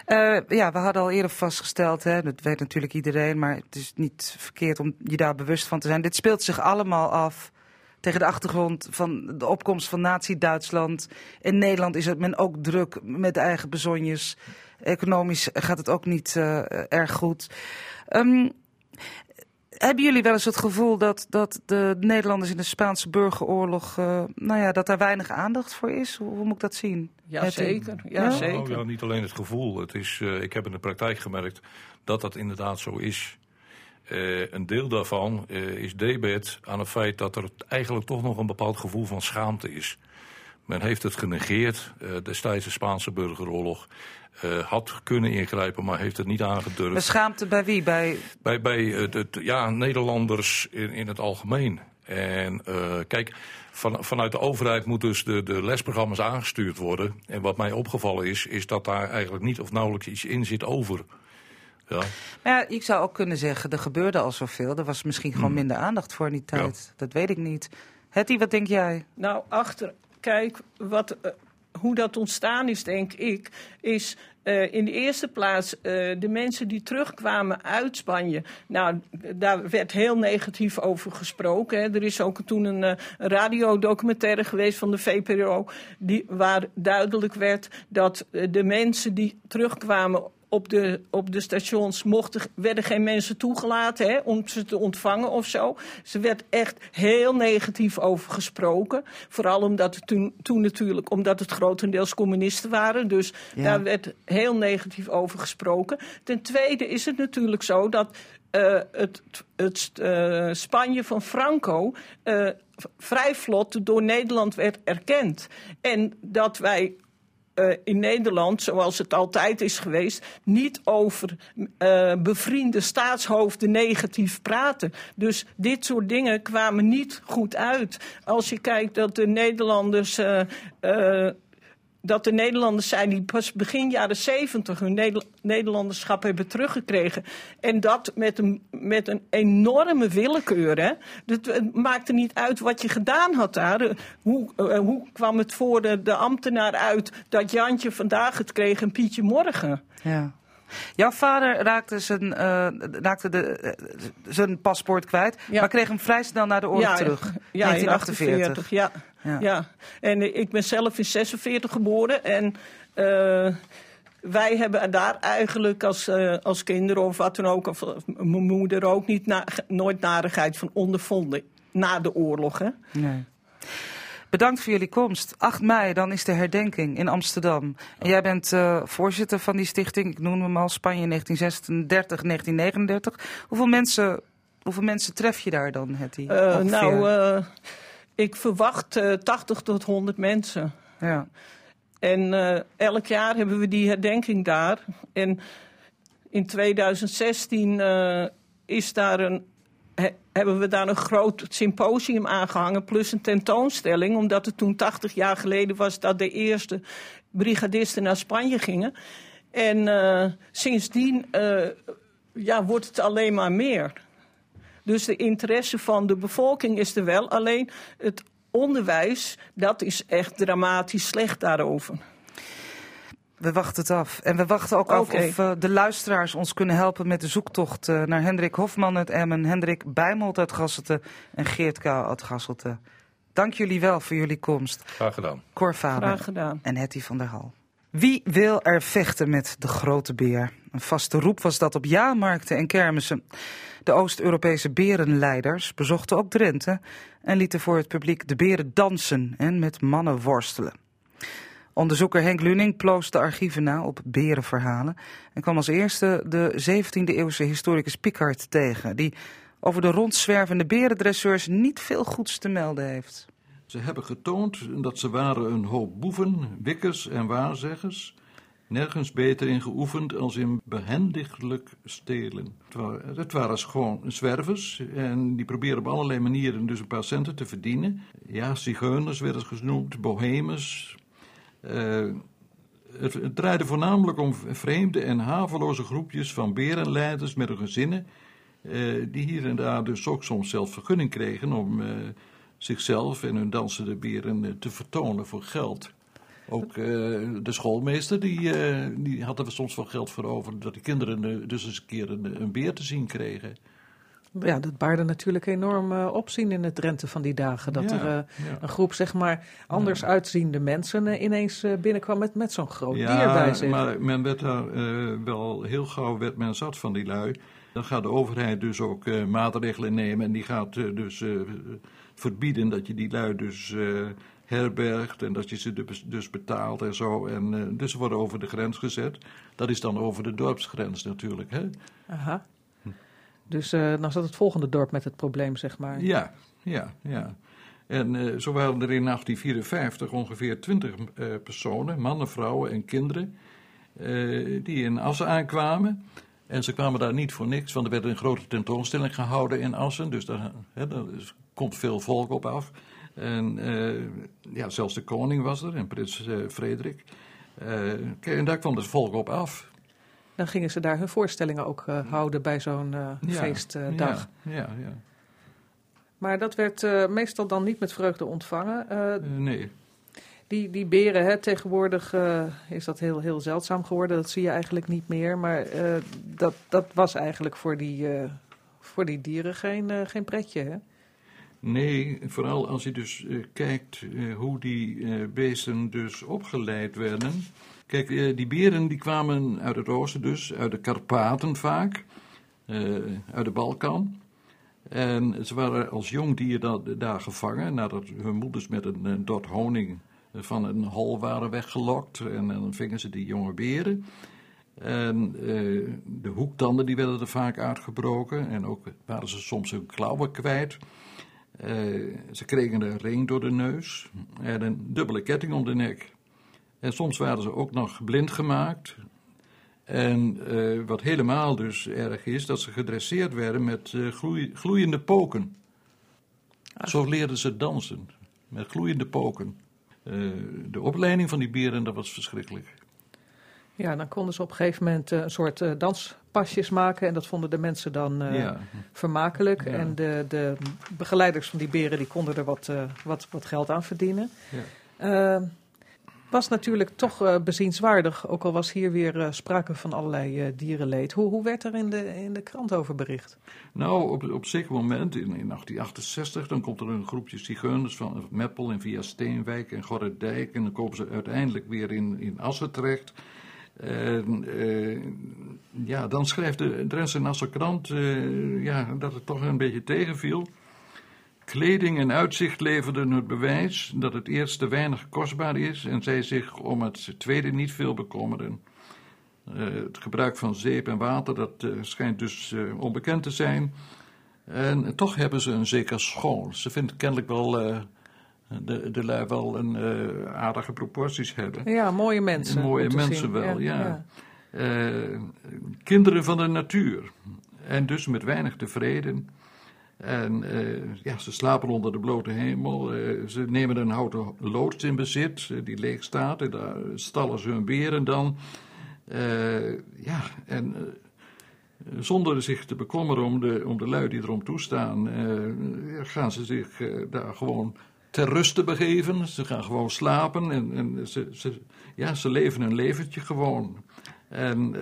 Eh, ja, we hadden al eerder vastgesteld, hè, dat weet natuurlijk iedereen, maar het is niet verkeerd om je daar bewust van te zijn. Dit speelt zich allemaal af tegen de achtergrond van de opkomst van Nazi-Duitsland. In Nederland is het men ook druk met eigen bezonjes. Economisch gaat het ook niet eh, erg goed. Ehm, hebben jullie wel eens het gevoel dat, dat de Nederlanders in de Spaanse burgeroorlog, eh, nou ja, dat daar weinig aandacht voor is? Hoe, hoe moet ik dat zien? Ja, Het- zeker. Ja, Ja? zeker. Ja, niet alleen het gevoel. Het is, eh, ik heb in de praktijk gemerkt dat dat inderdaad zo is. Eh, een deel daarvan eh, is debet aan het feit dat er eigenlijk toch nog een bepaald gevoel van schaamte is. Men heeft het genegeerd. eh, destijds de Spaanse burgeroorlog eh, had kunnen ingrijpen, maar heeft het niet aangedurfd. Maar schaamte bij wie? Bij, Bij, ja, Nederlanders in, in het algemeen. En eh, kijk, van, vanuit de overheid moeten dus de, de lesprogramma's aangestuurd worden. En wat mij opgevallen is, is dat daar eigenlijk niet of nauwelijks iets in zit over. Ja. Maar ja, ik zou ook kunnen zeggen, er gebeurde al zoveel. Er was misschien gewoon Hmm. minder aandacht voor in die tijd. Dat weet ik niet. Hetty, wat denk jij? Nou, achter, kijk, wat, eh, hoe dat ontstaan is, denk ik, is Uh, in de eerste plaats uh, de mensen die terugkwamen uit Spanje. Nou, daar werd heel negatief over gesproken. Hè. Er is ook toen een, radiodocumentaire geweest van de VPRO... Die, waar duidelijk werd dat de mensen die terugkwamen op de, op de stations mochten, werden geen mensen toegelaten hè, om ze te ontvangen of zo. Ze werd echt heel negatief over gesproken. Vooral omdat het toen, toen natuurlijk, omdat het grotendeels communisten waren. Dus ja. daar werd heel negatief over gesproken. Ten tweede is het natuurlijk zo dat uh, het, het uh, Spanje van Franco uh, vrij vlot door Nederland werd erkend. En dat wij uh, in Nederland, zoals het altijd is geweest, niet over uh, bevriende staatshoofden negatief praten. Dus dit soort dingen kwamen niet goed uit. Als je kijkt dat de Nederlanders uh, dat de Nederlanders zijn die pas begin jaren zeventig hun Nederlanderschap hebben teruggekregen. En dat met een, met een enorme willekeur. Hè. Het, het maakte niet uit wat je gedaan had daar. Hoe, uh, hoe kwam het voor de, de ambtenaar uit dat Jantje vandaag het kreeg en Pietje morgen? Ja. Jouw vader raakte zijn, uh, raakte de, uh, zijn paspoort kwijt, ja. maar kreeg hem vrij snel naar de oorlog ja, terug. Ja, 1948. ja. Ja. ja. en ik ben zelf in 46 geboren en uh, wij hebben daar eigenlijk als, als kinderen of wat dan ook, of mijn moeder ook, niet na, nooit narigheid van ondervonden na de oorlog. Hè? Nee. Bedankt voor jullie komst. 8 mei, dan is de herdenking in Amsterdam. En jij bent uh, voorzitter van die stichting. Ik noem hem al Spanje 1936, 1939. Hoeveel mensen, hoeveel mensen tref je daar dan, Hetty? Uh, nou, uh, ik verwacht 80 tot 100 mensen. Ja. En elk jaar hebben we die herdenking daar. En in 2016 is daar een He, hebben we daar een groot symposium aangehangen, plus een tentoonstelling, omdat het toen 80 jaar geleden was dat de eerste brigadisten naar Spanje gingen. En uh, sindsdien uh, ja, wordt het alleen maar meer. Dus de interesse van de bevolking is er wel, alleen het onderwijs, dat is echt dramatisch slecht daarover. We wachten het af. En we wachten ook okay. af of uh, de luisteraars ons kunnen helpen met de zoektocht uh, naar Hendrik Hofman uit Emmen, Hendrik Bijmold uit Gasselte en Geert K. uit Gasselte. Dank jullie wel voor jullie komst. Graag gedaan. Cor Faber Graag gedaan. en Hetty van der Hal. Wie wil er vechten met de grote beer? Een vaste roep was dat op jaarmarkten en kermissen. De Oost-Europese berenleiders bezochten ook Drenthe en lieten voor het publiek de beren dansen en met mannen worstelen. Onderzoeker Henk Luning ploost de archieven na op berenverhalen en kwam als eerste de 17e-eeuwse historicus Picard tegen, die over de rondzwervende berendresseurs niet veel goeds te melden heeft. Ze hebben getoond dat ze waren een hoop boeven, wikkers en waarzeggers, nergens beter in geoefend als in behendiglijk stelen. Het waren, gewoon zwervers en die probeerden op allerlei manieren dus een paar centen te verdienen. Ja, zigeuners werden genoemd, bohemes, uh, het, draaide voornamelijk om vreemde en haveloze groepjes van berenleiders met hun gezinnen, uh, die hier en daar dus ook soms zelf vergunning kregen om uh, zichzelf en hun dansende beren te vertonen voor geld. Ook de schoolmeester die, die had er soms wel geld voor over, dat de kinderen dus eens een keer een beer te zien kregen. Ja, dat baarde natuurlijk enorm uh, opzien in het Drenthe van die dagen. Dat Ja, er uh, ja. een groep, zeg maar, anders uitziende mensen uh, ineens binnenkwam met, met zo'n groot dier bij zich. maar men werd daar eh, wel heel gauw werd men zat van die lui. Dan gaat de overheid dus ook eh, maatregelen nemen en die gaat eh, dus eh, verbieden dat je die lui dus eh, herbergt en dat je ze dus- dus betaalt en zo. En eh, dus ze worden over de grens gezet. Dat is dan over de dorpsgrens natuurlijk, hè? Aha. Dus uh, dan zat het volgende dorp met het probleem, zeg maar. Ja, ja, ja. En uh, zo waren er in 1854 ongeveer 20 uh, personen, mannen, vrouwen en kinderen, die in Assen aankwamen. En ze kwamen daar niet voor niks, want er werd een grote tentoonstelling gehouden in Assen. Dus daar, komt veel volk op af. En eh, ja, zelfs de koning was er en prins eh, Frederik. Eh, en daar kwam het volk op af. Dan gingen ze daar hun voorstellingen ook uh, houden bij zo'n Ja, feestdag. Ja, ja, ja. Maar dat werd uh, meestal dan niet met vreugde ontvangen. Nee. Die, die beren, hè, tegenwoordig is dat heel, heel zeldzaam geworden. Dat zie je eigenlijk niet meer. Maar dat, dat was eigenlijk voor die, voor die dieren geen, geen pretje, hè? Nee, vooral als je dus kijkt hoe die beesten dus opgeleid werden. Kijk, die beren die kwamen uit het oosten dus, uit de Karpaten vaak, uit de Balkan. En ze waren als jong dier daar gevangen, nadat hun moeders met een, dot honing van een hol waren weggelokt. En, dan vingen ze die jonge beren. En uh, de hoektanden die werden er vaak uitgebroken. En ook waren ze soms hun klauwen kwijt. Ze kregen een ring door de neus en een dubbele ketting om de nek. En soms waren ze ook nog blind gemaakt. En uh, wat helemaal dus erg is, dat ze gedresseerd werden met gloei, gloeiende poken. Zo leerden ze dansen, met gloeiende poken. Uh, de opleiding van die beren, dat was verschrikkelijk. Ja, dan konden ze op een gegeven moment een soort danspasjes maken. En dat vonden de mensen dan ja. vermakelijk. Ja. En de, de begeleiders van die beren die konden er wat, wat, wat geld aan verdienen. Ja was natuurlijk toch uh, bezienswaardig, ook al was hier weer uh, sprake van allerlei uh, dierenleed. Hoe, hoe werd er in de, in de krant over bericht? Nou, op, op zeker moment, in, in 1868, dan komt er een groepje zigeuners van Meppel en via Steenwijk en Gorredijk. En dan komen ze uiteindelijk weer in, in Assen terecht. En ja, dan schrijft de Drentse Nassau krant ja, dat het toch een beetje tegenviel. Kleding en uitzicht leverden het bewijs dat het eerste weinig kostbaar is en zij zich om het tweede niet veel bekommerden. Uh, het gebruik van zeep en water, dat uh, schijnt dus uh, onbekend te zijn. En toch hebben ze een zeker schoon. Ze vinden kennelijk wel de, de lui wel een aardige proporties hebben. Ja, mooie mensen. Mooie mensen wel, ja. ja. kinderen van de natuur. En dus met weinig tevreden. En uh, ja, ze slapen onder de blote hemel. Uh, ze nemen een houten loods in bezit, uh, die leeg staat. En daar stallen ze hun beren dan. ja, en zonder zich te bekommeren om de, om de lui die erom toestaan, gaan ze zich daar gewoon ter ruste begeven. Ze gaan gewoon slapen en, en ze, ze, ja, ze leven een leventje gewoon. En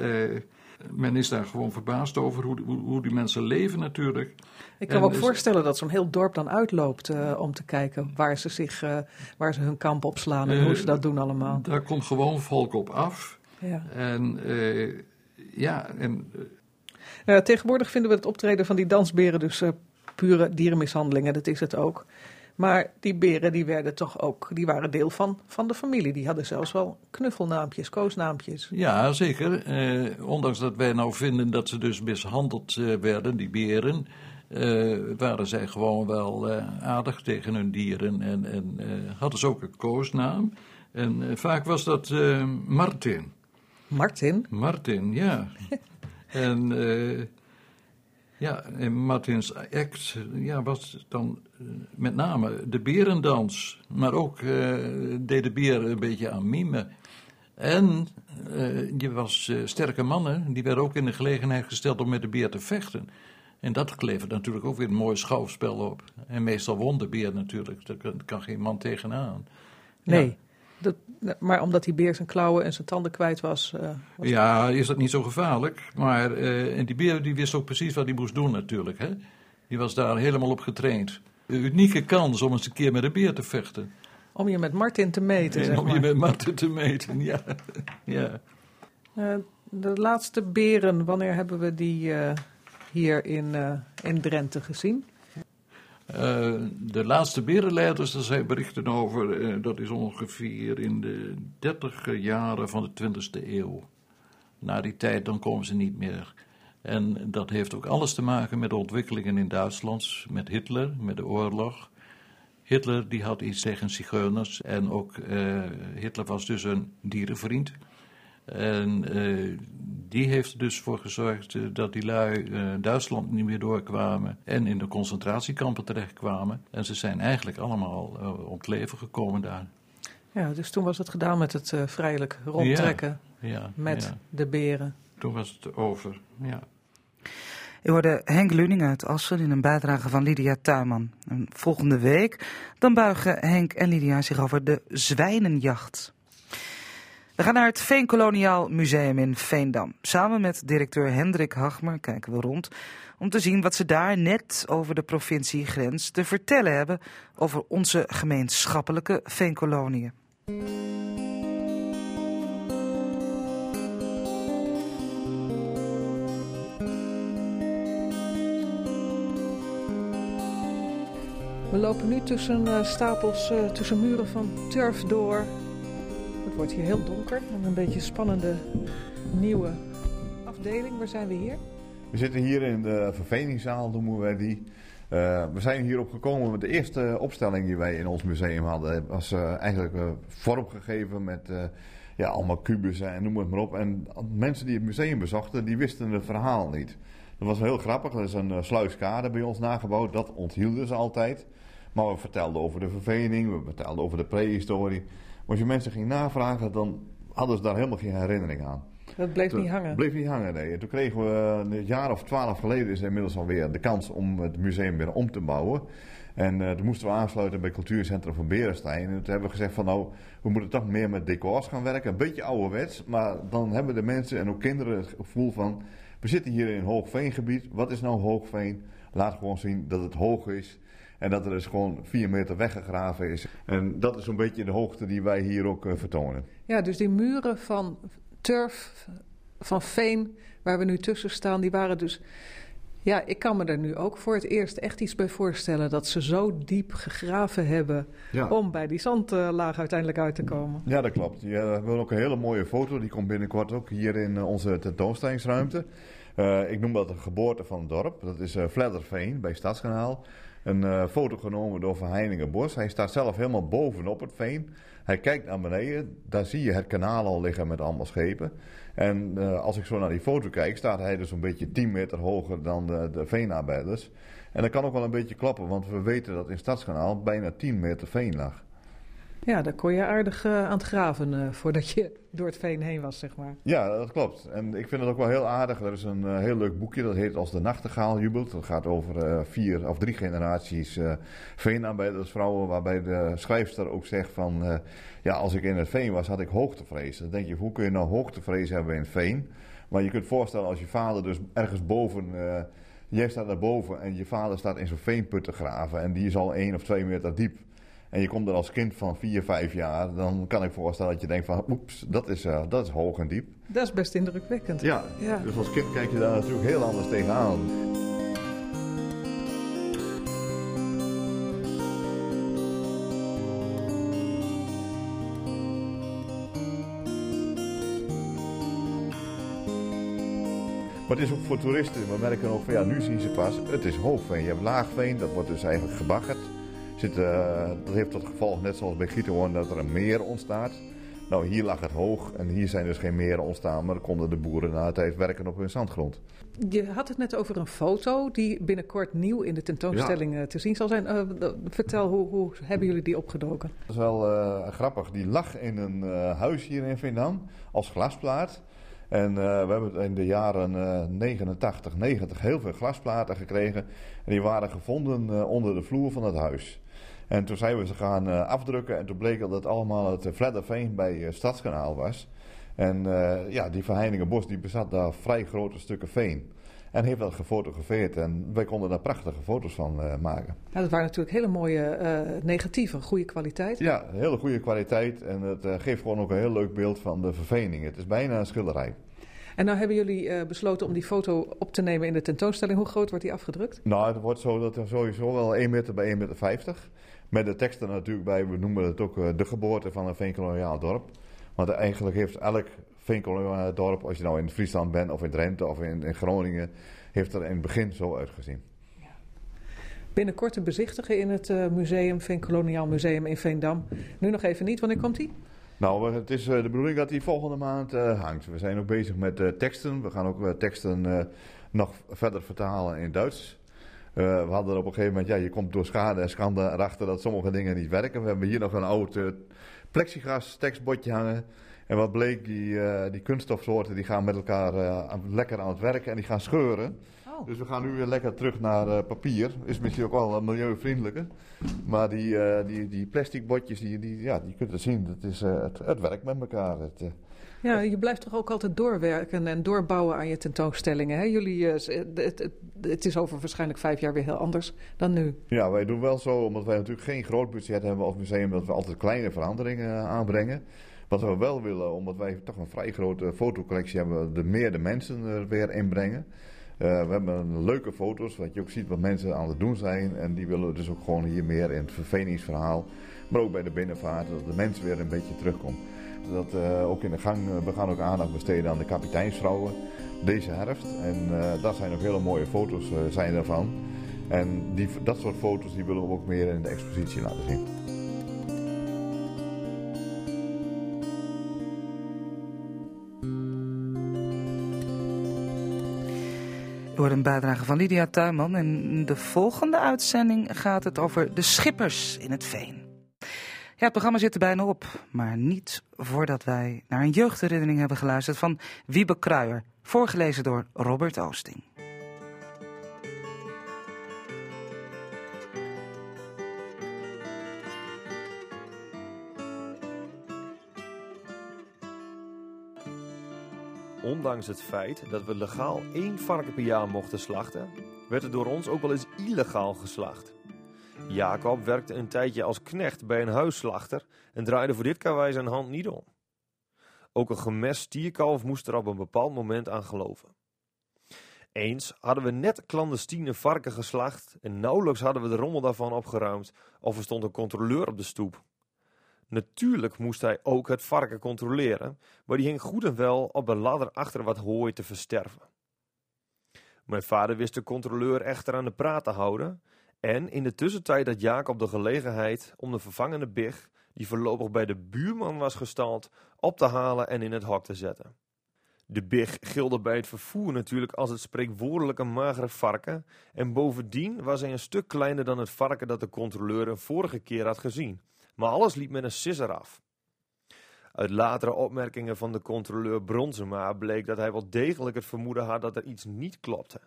men is daar gewoon verbaasd over hoe, hoe, hoe die mensen leven natuurlijk. Ik kan me ook voorstellen dat zo'n heel dorp dan uitloopt uh, om te kijken waar ze, zich, uh, waar ze hun kamp opslaan en uh, hoe ze dat doen allemaal. Daar komt gewoon volk op af. Ja. En ja, en... tegenwoordig vinden we het optreden van die dansberen dus pure dierenmishandelingen, dat is het ook. Maar die beren die werden toch ook, die waren deel van, van de familie. Die hadden zelfs wel knuffelnaampjes, koosnaampjes. Ja, zeker. Eh, ondanks dat wij nou vinden dat ze dus mishandeld eh, werden, die beren, eh, waren zij gewoon wel aardig tegen hun dieren en, en hadden ze ook een koosnaam. En vaak was dat Martin. Martin? Martin, ja. en ja, en Martins act ja, was dan uh, met name de berendans. Maar ook uh, deed de beer een beetje aan mime. En uh, je was sterke mannen, die werden ook in de gelegenheid gesteld om met de beer te vechten. En dat levert natuurlijk ook weer een mooi schouwspel op. En meestal won de beer natuurlijk, daar kan, geen man tegenaan. Nee. Dat, maar omdat die beer zijn klauwen en zijn tanden kwijt was. Uh, was ja, is dat niet zo gevaarlijk. Maar uh, en die beer die wist ook precies wat hij moest doen natuurlijk. Hè? Die was daar helemaal op getraind. Een unieke kans om eens een keer met een beer te vechten. Om je met Martin te meten, zeg om maar. je met Martin te meten, ja. ja. Uh, de laatste beren, wanneer hebben we die hier in, in Drenthe gezien? Uh, de laatste berenleiders, daar zijn berichten over, uh, dat is ongeveer in de dertig jaren van de 20e eeuw. Na die tijd dan komen ze niet meer. En dat heeft ook alles te maken met de ontwikkelingen in Duitsland, met Hitler, met de oorlog. Hitler die had iets tegen zigeuners en ook uh, Hitler was dus een dierenvriend. En uh, die heeft er dus voor gezorgd uh, dat die lui uh, Duitsland niet meer doorkwamen en in de concentratiekampen terechtkwamen. En ze zijn eigenlijk allemaal om het leven gekomen daar. Ja, dus toen was het gedaan met het vrijelijk rondtrekken ja, ja, met ja. de beren. Toen was het over, ja. U hoorde Henk Luning uit Assen in een bijdrage van Lydia Tuinman. En volgende week dan buigen Henk en Lydia zich over de zwijnenjacht. We gaan naar het Veenkoloniaal Museum in Veendam. Samen met directeur Hendrik Hagmer kijken we rond om te zien wat ze daar net over de provinciegrens te vertellen hebben over onze gemeenschappelijke veenkoloniën. We lopen nu tussen uh, stapels, uh, tussen muren van turf door. Het wordt hier heel donker en een beetje spannende nieuwe afdeling. Waar zijn we hier? We zitten hier in de verveningszaal, noemen wij die. Uh, we zijn hierop gekomen met de eerste opstelling die wij in ons museum hadden. was eigenlijk vormgegeven met ja, allemaal kubussen en noem het maar op. En mensen die het museum bezochten, die wisten het verhaal niet. Dat was heel grappig. Er is een sluiskade bij ons nagebouwd. Dat onthielden ze altijd. Maar we vertelden over de vervening, we vertelden over de prehistorie. Als je mensen ging navragen, dan hadden ze daar helemaal geen herinnering aan. Dat bleef Toen niet hangen? bleef niet hangen, nee. En toen kregen we een jaar of twaalf geleden is inmiddels alweer de kans om het museum weer om te bouwen. En uh, toen moesten we aansluiten bij Cultuurcentrum van Berenstein. En toen hebben we gezegd van nou, we moeten toch meer met decors gaan werken. Een beetje ouderwets, maar dan hebben de mensen en ook kinderen het gevoel van... We zitten hier in een hoogveengebied. Wat is nou hoogveen? Laat gewoon zien dat het hoog is. En dat er dus gewoon vier meter weggegraven is. En dat is zo'n beetje de hoogte die wij hier ook uh, vertonen. Ja, dus die muren van turf, van veen, waar we nu tussen staan, die waren dus... Ja, ik kan me er nu ook voor het eerst echt iets bij voorstellen dat ze zo diep gegraven hebben Ja. om bij die zandlaag uiteindelijk uit te komen. Ja, dat klopt. Ja, we hebben ook een hele mooie foto. Die komt binnenkort ook hier in eh, onze tentoonstellingsruimte. Eh, ik noem dat de geboorte van het dorp. Dat is uh, Vledderveen bij Stadskanaal. Een uh, foto genomen door Van Heiningen Bos. Hij staat zelf helemaal bovenop het veen. Hij kijkt naar beneden. Daar zie je het kanaal al liggen met allemaal schepen. En uh, als ik zo naar die foto kijk, staat hij dus een beetje 10 meter hoger dan de, de veenarbeiders. En dat kan ook wel een beetje klappen, want we weten dat in Stadskanaal bijna 10 meter veen lag. Ja, daar kon je aardig uh, aan het graven uh, voordat je door het veen heen was, zeg maar. Ja, dat klopt. En ik vind het ook wel heel aardig. Er is een uh, heel leuk boekje, dat heet Als de Nachtegaal jubelt. Dat gaat over vier of drie generaties veenarbeidersvrouwen, waarbij de schrijfster ook zegt van... ja, als ik in het veen was, had ik hoogtevrees. Dan denk je, hoe kun je nou hoogtevrees hebben in het veen? Maar je kunt voorstellen als je vader dus ergens boven... jij staat daar boven en je vader staat in zo'n veenput te graven... en die is al één of twee meter diep en je komt er als kind van 4, 5 jaar, dan kan ik voorstellen dat je denkt van, oeps, dat is, uh, dat is hoog en diep. Dat is best indrukwekkend. Ja, ja, dus als kind kijk je daar natuurlijk heel anders tegenaan. Maar het is ook voor toeristen, we merken ook van ja, nu zien ze pas, het is hoogveen. Je hebt laagveen, dat wordt dus eigenlijk gebaggerd. Zit, uh, dat heeft tot gevolg, net zoals bij Giethoorn, dat er een meer ontstaat. Nou, hier lag het hoog en hier zijn dus geen meren ontstaan, maar konden de boeren na de tijd werken op hun zandgrond. Je had het net over een foto die binnenkort nieuw in de tentoonstelling ja. te zien zal zijn. Uh, vertel, hoe, hoe, hebben jullie die opgedoken? Dat is wel uh, grappig. Die lag in een uh, huis hier in Vindam als glasplaat. En we hebben in de jaren 89, 90 heel veel glasplaten gekregen. En die waren gevonden onder de vloer van het huis. En toen zijn we ze gaan uh, afdrukken en toen bleek dat het allemaal het Vledderveen bij uh, Stadskanaal was. En uh, ja, die Verheiningenbos die bezat daar vrij grote stukken veen. En heeft dat gefotografeerd en wij konden daar prachtige foto's van maken. Ja, dat waren natuurlijk hele mooie negatieve, goede kwaliteit. Ja, hele goede kwaliteit en het geeft gewoon ook een heel leuk beeld van de vervening. Het is bijna een schilderij. En nou hebben jullie uh, besloten om die foto op te nemen in de tentoonstelling. Hoe groot wordt die afgedrukt? Nou, het wordt zo dat er sowieso wel 1 meter bij 1,50 meter. 50. Met de teksten natuurlijk bij, we noemen het ook uh, de geboorte van een veenkoloniaal dorp. Want eigenlijk heeft elk veenkoloniaal dorp, als je nou in Friesland bent of in Drenthe of in, in Groningen, heeft er in het begin zo uitgezien. Binnenkort te bezichtigen in het uh, museum, Veenkoloniaal Museum in Veendam. Nu nog even niet, wanneer komt die? Nou, het is de bedoeling dat die volgende maand uh, hangt. We zijn ook bezig met uh, teksten. We gaan ook teksten nog verder vertalen in Duits. We hadden op een gegeven moment, ja, je komt door schade en schande erachter dat sommige dingen niet werken. We hebben hier nog een oud plexiglas tekstbordje hangen. En wat bleek, die, die kunststofsoorten die gaan met elkaar lekker aan het werken en die gaan scheuren. Oh. Dus we gaan nu weer lekker terug naar uh, papier. Is misschien ook wel milieuvriendelijker. Maar die, uh, die, die plastic botjes, die, die, ja, die kunt het zien. Het, is, het, het werkt met elkaar. Het, ja, je blijft toch ook altijd doorwerken en doorbouwen aan je tentoonstellingen. Hè? Jullie, het, het, het, is over waarschijnlijk vijf jaar weer heel anders dan nu. Ja, wij doen wel zo, omdat wij natuurlijk geen groot budget hebben als museum, dat we altijd kleine veranderingen aanbrengen. Wat we wel willen, omdat wij toch een vrij grote fotocollectie hebben, de meer de mensen er weer inbrengen. We hebben leuke foto's, wat je ook ziet wat mensen aan het doen zijn. En die willen we dus ook gewoon hier meer in het verveningsverhaal. Maar ook bij de binnenvaart, dat de mensen weer een beetje terugkomt. Dat uh, ook in de gang, uh, we gaan ook aandacht besteden aan de kapiteinsvrouwen deze herfst. En uh, daar zijn ook hele mooie foto's zijn daarvan. En die, dat soort foto's die willen we ook meer in de expositie laten zien. Door een bijdrage van Lydia Tuinman. In de volgende uitzending gaat het over de schippers in het veen. Ja, het programma zit er bijna op, maar niet voordat wij naar een jeugdherinnering hebben geluisterd van Wiebe Kruijer, voorgelezen door Robert Oosting. Ondanks het feit dat we legaal één varken per jaar mochten slachten, werd er door ons ook wel eens illegaal geslacht. Jacob werkte een tijdje als knecht bij een huisslachter en draaide voor dit karwei zijn hand niet om. Ook een gemest stierkalf moest er op een bepaald moment aan geloven. Eens hadden we net clandestine varken geslacht en nauwelijks hadden we de rommel daarvan opgeruimd of er stond een controleur op de stoep. Natuurlijk moest hij ook het varken controleren, maar die hing goed en wel op de ladder achter wat hooi te versterven. Mijn vader wist de controleur echter aan de praat te houden en in de tussentijd had Jacob de gelegenheid om de vervangende big, die voorlopig bij de buurman was gestald, op te halen en in het hok te zetten. De big gilde bij het vervoer natuurlijk als het spreekwoordelijke magere varken en bovendien was hij een stuk kleiner dan het varken dat de controleur een vorige keer had gezien. Maar alles liep met een sisser af. Uit latere opmerkingen van de controleur Bronsema bleek dat hij wel degelijk het vermoeden had dat er iets niet klopte.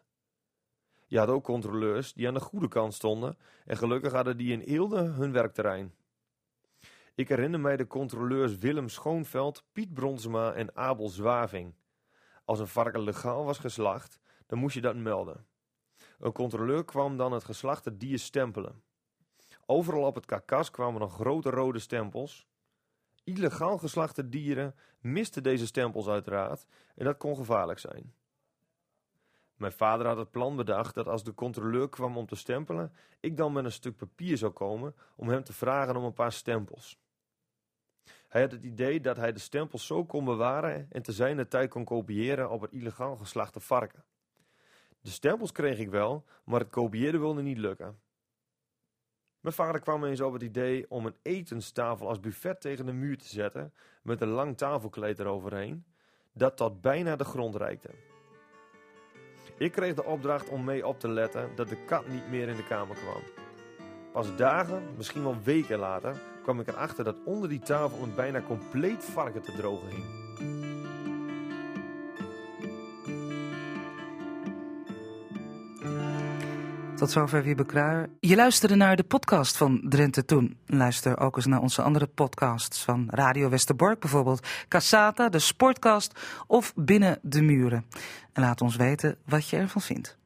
Je had ook controleurs die aan de goede kant stonden en gelukkig hadden die in Eelde hun werkterrein. Ik herinner mij de controleurs Willem Schoonveld, Piet Bronsema en Abel Zwaving. Als een varken legaal was geslacht, dan moest je dat melden. Een controleur kwam dan het geslachte dier stempelen. Overal op het karkas kwamen nog grote rode stempels. Illegaal geslachte dieren misten deze stempels uiteraard en dat kon gevaarlijk zijn. Mijn vader had het plan bedacht dat als de controleur kwam om te stempelen, ik dan met een stuk papier zou komen om hem te vragen om een paar stempels. Hij had het idee dat hij de stempels zo kon bewaren en te zijner tijd kon kopiëren op het illegaal geslachte varken. De stempels kreeg ik wel, maar het kopiëren wilde niet lukken. Mijn vader kwam eens op het idee om een etenstafel als buffet tegen de muur te zetten, met een lang tafelkleed eroverheen, dat tot bijna de grond reikte. Ik kreeg de opdracht om mee op te letten dat de kat niet meer in de kamer kwam. Pas dagen, misschien wel weken later, kwam ik erachter dat onder die tafel een bijna compleet varken te drogen hing. Tot zover Wiebe Kruijer. Je luisterde naar de podcast van Drenthe Toen. Luister ook eens naar onze andere podcasts van Radio Westerbork bijvoorbeeld. Cassata, de Sportcast of Binnen de Muren. En laat ons weten wat je ervan vindt.